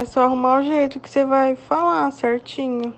É só arrumar o jeito que você vai falar certinho.